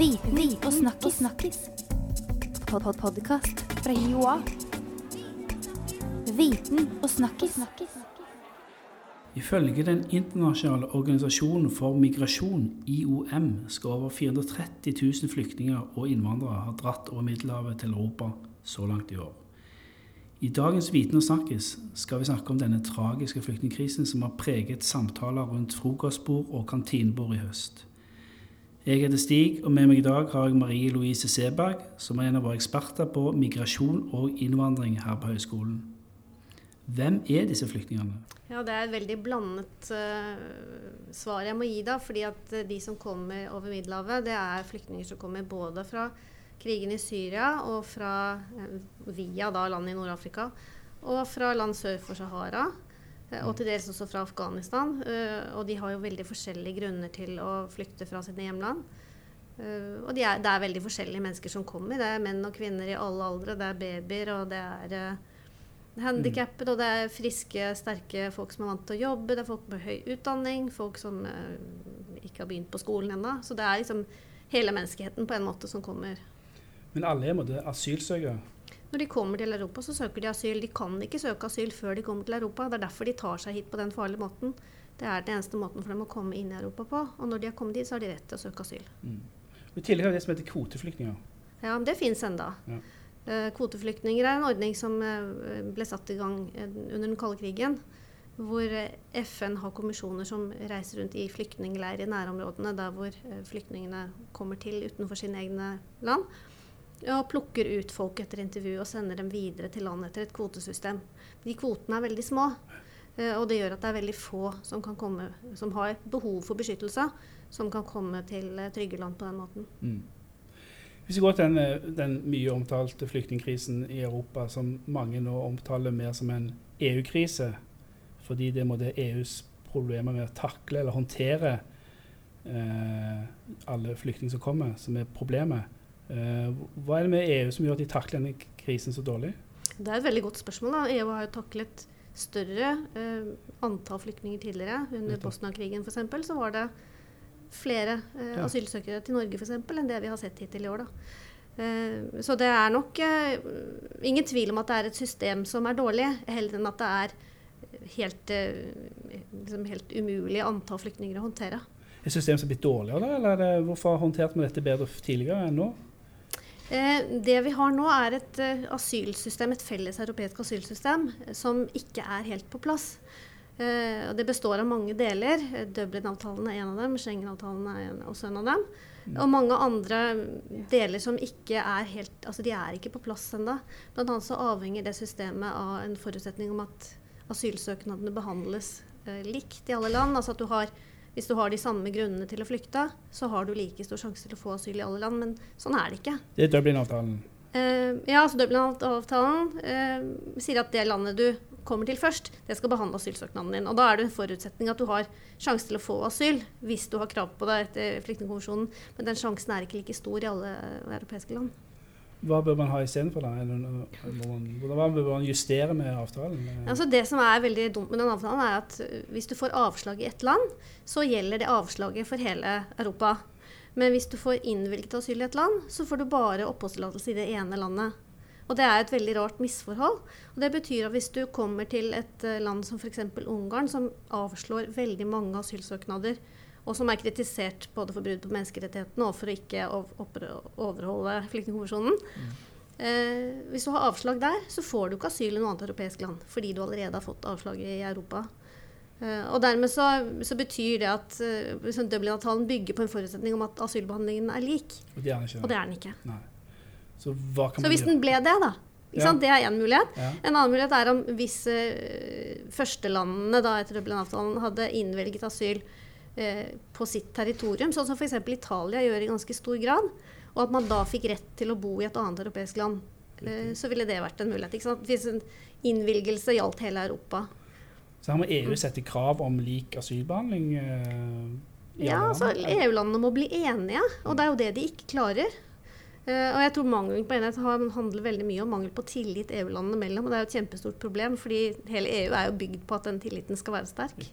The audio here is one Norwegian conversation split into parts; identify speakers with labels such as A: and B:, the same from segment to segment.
A: Viten og snakkis. snakkis. Pod -pod Podkast fra Joa. Viten og snakkis.
B: Ifølge Den internasjonale organisasjonen for migrasjon, IOM, skal over 430 000 flyktninger og innvandrere ha dratt over Middelhavet til Europa så langt i år. I dagens Viten og snakkis skal vi snakke om denne tragiske flyktningkrisen som har preget samtaler rundt frokostbord og kantinebord i høst. Jeg heter Stig, og med meg i dag har jeg Marie Louise Seberg, som er en av våre eksperter på migrasjon og innvandring her på høyskolen. Hvem er disse flyktningene?
C: Ja, Det er et veldig blandet uh, svar jeg må gi da. fordi at uh, de som kommer over Middelhavet, det er flyktninger som kommer både fra krigen i Syria og fra, uh, via da land i Nord-Afrika og fra land sør for Sahara. Og til dels også fra Afghanistan. og de har jo veldig forskjellige grunner til å flykte fra sine hjemland. og de er, det er veldig forskjellige mennesker som kommer. Det er menn og kvinner i alle aldre. Det er babyer, og det er handikappede, og det er friske, sterke folk som er vant til å jobbe. Det er folk med høy utdanning, folk som ikke har begynt på skolen ennå. Så det er liksom hele menneskeheten på en måte som kommer.
B: Men alle er måtte asylsøkere?
C: Når de kommer til Europa, så søker de asyl. De kan ikke søke asyl før de kommer til Europa. Det er derfor de tar seg hit på den farlige måten. Det er den eneste måten for dem å komme inn i Europa på. Og når de har kommet hit, så har de rett til å søke asyl.
B: Mm. I tillegg har vi det som heter kvoteflyktninger.
C: Ja, men det fins ennå. Ja. Kvoteflyktninger er en ordning som ble satt i gang under den kalde krigen. Hvor FN har kommisjoner som reiser rundt i flyktningleirer i nærområdene der hvor flyktningene kommer til utenfor sine egne land. Og plukker ut folk etter intervju og sender dem videre til land etter et kvotesystem. De kvotene er veldig små. Og det gjør at det er veldig få som, komme, som har behov for beskyttelse, som kan komme til trygge land på den måten.
B: Mm. Hvis vi går til den, den mye omtalte flyktningkrisen i Europa, som mange nå omtaler mer som en EU-krise, fordi det er EUs problemer med å takle eller håndtere eh, alle flyktninger som kommer, som er problemet. Eh, hva er det med EU som gjør at de takler denne krisen så dårlig?
C: Det er et veldig godt spørsmål. Da. EU har jo taklet større eh, antall flyktninger tidligere. Under Bosnia-krigen f.eks. så var det flere eh, ja. asylsøkere til Norge for eksempel, enn det vi har sett hittil i år. Da. Eh, så det er nok eh, ingen tvil om at det er et system som er dårlig, heller enn at det er helt, eh, liksom helt umulig antall flyktninger å håndtere.
B: Et system Er systemet blitt dårligere, eller det, hvorfor håndterte vi dette bedre tidligere enn nå?
C: Eh, det vi har nå, er et uh, asylsystem, et felles europeisk asylsystem som ikke er helt på plass. Og det består av mange deler. Dublin-avtalen er en av dem. Schengen-avtalen er en, også en av dem. Mm. Og mange andre deler som ikke er helt Altså de er ikke på plass ennå. Blant annet så avhenger det systemet av en forutsetning om at asylsøknadene behandles likt i alle land. Altså at du har hvis du har de samme grunnene til å flykte, så har du like stor sjanse til å få asyl i alle land. Men sånn er det ikke.
B: Det er Dublin-avtalen?
C: Uh, ja, altså Dublin-avtalen uh, sier at det landet du kommer til først, det skal behandle asylsøknaden din. Og da er det en forutsetning at du har sjanse til å få asyl hvis du har krav på det etter flyktningkonvensjonen. Men den sjansen er ikke like stor i alle europeiske land.
B: Hva bør man ha istedenfor? Hva bør man justere med avtalen?
C: Altså det som er veldig dumt med den avtalen, er at uh, hvis du får avslag i ett land, så gjelder det avslaget for hele Europa. Men hvis du får innvilget asyl i et land, så får du bare oppholdstillatelse i det ene landet. Og det er et veldig rart misforhold. Og det betyr at hvis du kommer til et uh, land som f.eks. Ungarn, som avslår veldig mange asylsøknader, og som er kritisert både for brudd på menneskerettighetene og for å ikke overholde flyktningkonvensjonen. Mm. Eh, hvis du har avslag der, så får du ikke asyl i noe annet europeisk land fordi du allerede har fått avslag i Europa. Eh, og dermed så, så, betyr det at eh, Dublin-avtalen bygger på en forutsetning om at asylbehandlingen er lik.
B: Og det er den ikke.
C: Det er den ikke.
B: Så,
C: så, hvis den ble det, da. Ja. Det er én mulighet. Ja. En annen mulighet er om hvis uh, førstelandene da, etter Dublin-avtalen hadde innvelget asyl Eh, på sitt territorium, sånn som f.eks. Italia gjør i ganske stor grad, og at man da fikk rett til å bo i et annet europeisk land, eh, så ville det vært en mulighet. Ikke sant? Hvis en innvilgelse gjaldt hele Europa.
B: Så her må EU sette krav om lik asylbehandling?
C: Eh, ja, altså EU-landene må bli enige, og det er jo det de ikke klarer. Uh, og jeg tror mangelen på enighet handler veldig mye om mangel på tillit EU-landene mellom. Og det er jo et kjempestort problem, fordi hele EU er jo bygd på at den tilliten skal være sterk.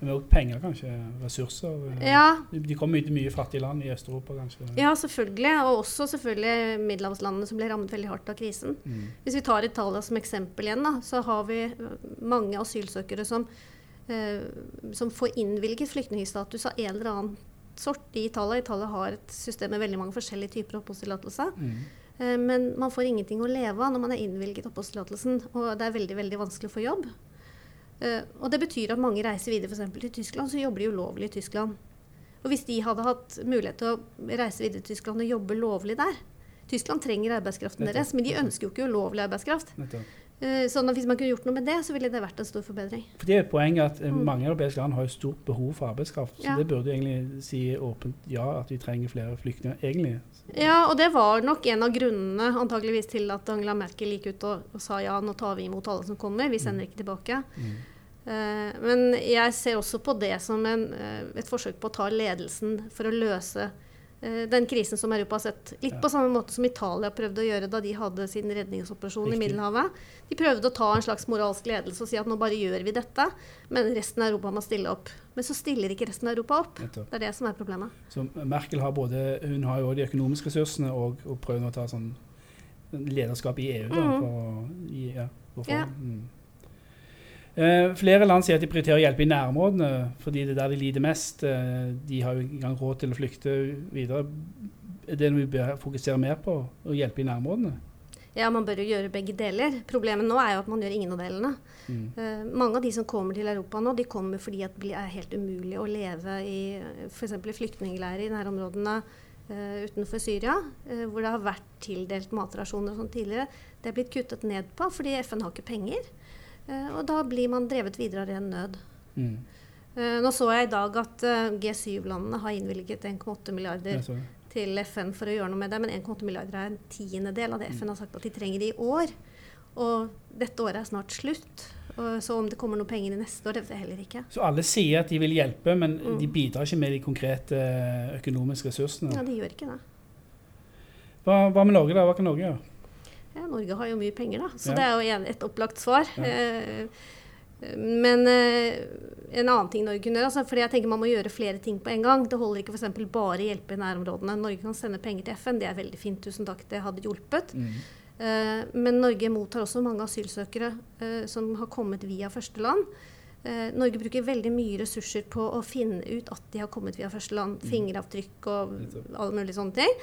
B: Men òg penger, kanskje. Ressurser. eh,
C: Ja,
B: De kommer ut i mye fattige land i Øst-Europa, kanskje.
C: ja, selvfølgelig. Og også selvfølgelig middelhavslandene som ble rammet veldig hardt av krisen.
B: Mm.
C: Hvis vi tar Italia som eksempel igjen, da, så har vi øh, mange asylsøkere som, eh, som får innvilget flyktningstatus av en eller annen sort i Italia. Italia har et system med veldig mange forskjellige typer oppholdstillatelse.
B: Mm.
C: Eh, men man får ingenting å leve av når man er innvilget oppholdstillatelsen, og det er veldig veldig vanskelig å få jobb. Eh, og det betyr at mange reiser videre f.eks. til Tyskland, så jobber de ulovlig i Tyskland. Og hvis de hadde hatt mulighet til å reise videre til Tyskland og jobbe lovlig der Tyskland trenger arbeidskraften deres, men de ønsker jo ikke ulovlig arbeidskraft.
B: Nettopp.
C: Eh, Sånn at hvis man kunne gjort noe med det, så ville det vært en stor forbedring.
B: For det er et poeng at eh,
C: Mm.
B: mange europeiske land har jo stort behov for arbeidskraft. Så
C: Ja.
B: det burde egentlig si åpent ja, at vi trenger flere flyktninger. Egentlig.
C: Ja, og det var nok en av grunnene antageligvis til at Angela Merkel gikk ut og, og sa ja, nå tar vi imot alle som kommer, vi sender ikke tilbake.
B: Mm.
C: Eh, men jeg ser også på det som en, et forsøk på å ta ledelsen for å løse eh, den krisen som Europa har sett. Litt
B: Ja.
C: på samme måte som Italia prøvde å gjøre da de hadde sin redningsoperasjon i Middelhavet. De prøvde å ta en slags moralsk ledelse og si at nå bare gjør vi dette, men resten av Europa må stille opp. Men så stiller ikke resten av Europa opp.
B: Nettopp.
C: Det er det som er problemet.
B: Så Merkel har både hun har jo de økonomiske ressursene og, og prøver å ta sånn lederskap i EU. Da,
C: Mhm.
B: for, å gi- ja, for,
C: Ja.
B: mm. Eh, flere land sier at de prioriterer å hjelpe i nærområdene fordi det er der de lider mest. Eh, de har jo ikke engang råd til å flykte videre. Er det noe vi bør fokusere mer på? Å hjelpe i nærområdene?
C: Ja, man bør jo gjøre begge deler. Problemet nå er jo at man gjør ingen av delene.
B: Mm.
C: Eh, mange av de som kommer til Europa nå, de kommer fordi det er helt umulig å leve i f.eks. flyktningleirer i nærområdene utenfor Syria, hvor det har vært tildelt matrasjoner og sånn tidligere. Det er blitt kuttet ned på fordi FN har ikke penger. Eh, og da blir man drevet videre av ren nød.
B: Mm.
C: Eh, nå så jeg i dag at eh, G7-landene har innvilget 1,8 milliarder til FN for å gjøre noe med det, men 1,8 milliarder er en tiendedel av det FN har sagt at de trenger i år. Og dette året er snart slutt. Så om det kommer noen penger i neste år, det vet jeg heller ikke.
B: Så alle sier at de vil hjelpe, men
C: Mm.
B: de bidrar ikke med de konkrete økonomiske ressursene.
C: Ja, de gjør ikke det.
B: Hva, hva med Norge, da? Hva kan Norge gjøre?
C: Ja, Norge har jo mye penger, da. Så
B: Ja.
C: det er jo en, et opplagt svar.
B: Ja.
C: Eh, men eh, en annen ting Norge kunne gjøre, altså, fordi jeg tenker man må gjøre flere ting på en gang. Det holder ikke f.eks. bare hjelpe i nærområdene. Norge kan sende penger til FN, det er veldig fint, tusen takk, det hadde hjulpet.
B: Mm.
C: Eh, men Norge mottar også mange asylsøkere som har kommet via førsteland. Eh, Norge bruker veldig mye ressurser på å finne ut at de har kommet via førsteland.
B: Mm.
C: Fingeravtrykk og alle mulige sånne ting.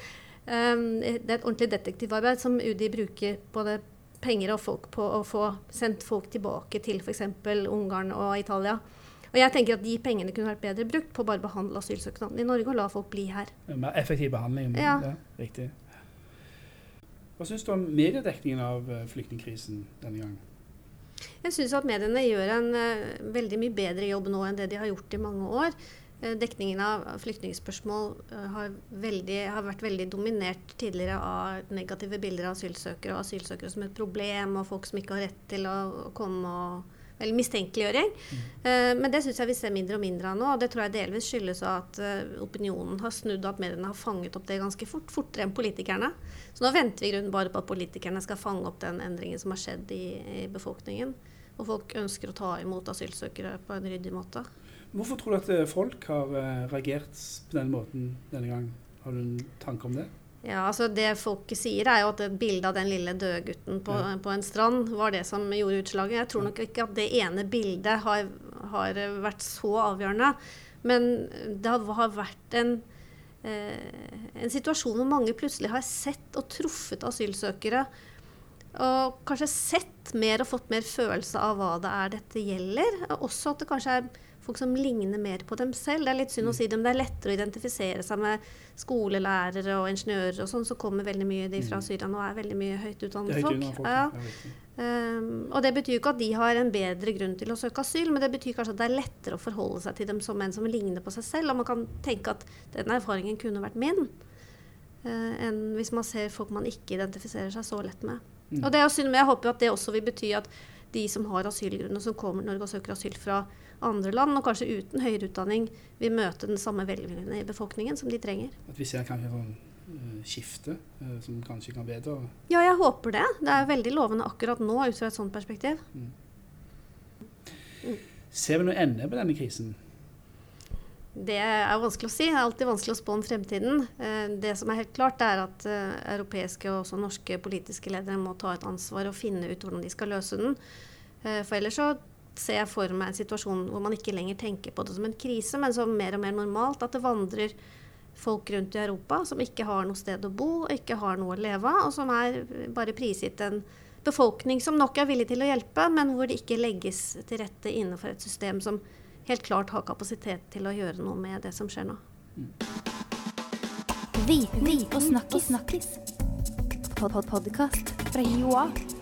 C: Um, det er et ordentlig detektivarbeid som UDI bruker både penger og folk på å få sendt folk tilbake til f.eks. Ungarn og Italia. Og jeg tenker at de pengene kunne vært bedre brukt på å bare behandle asylsøknaden i Norge og la folk bli her.
B: Mer effektiv behandling.
C: Ja.
B: riktig. Hva syns du om mediedekningen av eh, flyktningkrisen denne gangen?
C: Jeg syns at mediene gjør en uh, veldig mye bedre jobb nå enn det de har gjort i mange år. Eh, dekningen av flyktningspørsmål eh, har, veldig, har vært veldig dominert tidligere av negative bilder av asylsøkere og asylsøkere som et problem, og folk som ikke har rett til å, å komme og eller mistenkeliggjøring. Eh, men det syns jeg vi ser mindre og mindre av nå. Og det tror jeg delvis skyldes at opinionen har snudd, og at mediene har fanget opp det ganske fort. Fortere enn politikerne. Så nå venter vi grunnen bare på at politikerne skal fange opp den endringen som har skjedd i, i befolkningen. Og folk ønsker å ta imot asylsøkere på en ryddig måte.
B: Hvorfor tror du at eh, folk har eh, reagert på den måten denne gang? Har du en tanke om det?
C: Ja, altså Det folk sier, er jo at bildet av den lille døde gutten på,
B: Ja.
C: på en strand var det som gjorde utslaget. Jeg tror nok ikke at det ene bildet har, har vært så avgjørende. Men det har, har vært en, eh, en situasjon hvor mange plutselig har sett og truffet asylsøkere. Og kanskje sett mer og fått mer følelse av hva det er dette gjelder. Også at det kanskje er folk som ligner mer på dem selv. Det er litt synd å si det, men det er lettere å identifisere seg med skolelærere og ingeniører og sånn, så kommer veldig mye de fra
B: Mm.
C: Syria nå, er veldig mye høyt utdannede folk.
B: folk.
C: Ja.
B: ja.
C: Um, og det betyr jo ikke at de har en bedre grunn til å søke asyl, men det betyr kanskje at det er lettere å forholde seg til dem som en som ligner på seg selv. Og man kan tenke at den erfaringen kunne vært min, uh, enn hvis man ser folk man ikke identifiserer seg så lett med.
B: Mm.
C: Og det er synd, men jeg håper jo at det også vil bety at de som har asylgrunner, som kommer til Norge og søker asyl fra andre land, og kanskje uten høyere utdanning, vil møte den samme velviljen i befolkningen som de trenger.
B: At vi ser kanskje sånn eh, skifte eh, som kanskje kan bedre
C: Ja, jeg håper det. Det er veldig lovende akkurat nå ut fra et sånt perspektiv.
B: Ser vi noe ende på denne krisen?
C: Det er vanskelig å si. Det er alltid vanskelig å spå om fremtiden. Eh, det som er helt klart, er at europeiske og også norske politiske ledere må ta et ansvar og finne ut hvordan de skal løse den. For ellers så ser jeg for meg en situasjon hvor man ikke lenger tenker på det som en krise, men som mer og mer normalt. At det vandrer folk rundt i Europa som ikke har noe sted å bo, og ikke har noe å leve av, og som er bare prisgitt en befolkning som nok er villig til å hjelpe, men hvor det ikke legges til rette innenfor et system som helt klart har kapasitet til å gjøre noe med det som skjer nå.
A: Viten og snakkis. snakkis. Pod -pod Podkast fra Joa.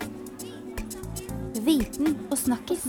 A: Viten og snakkis.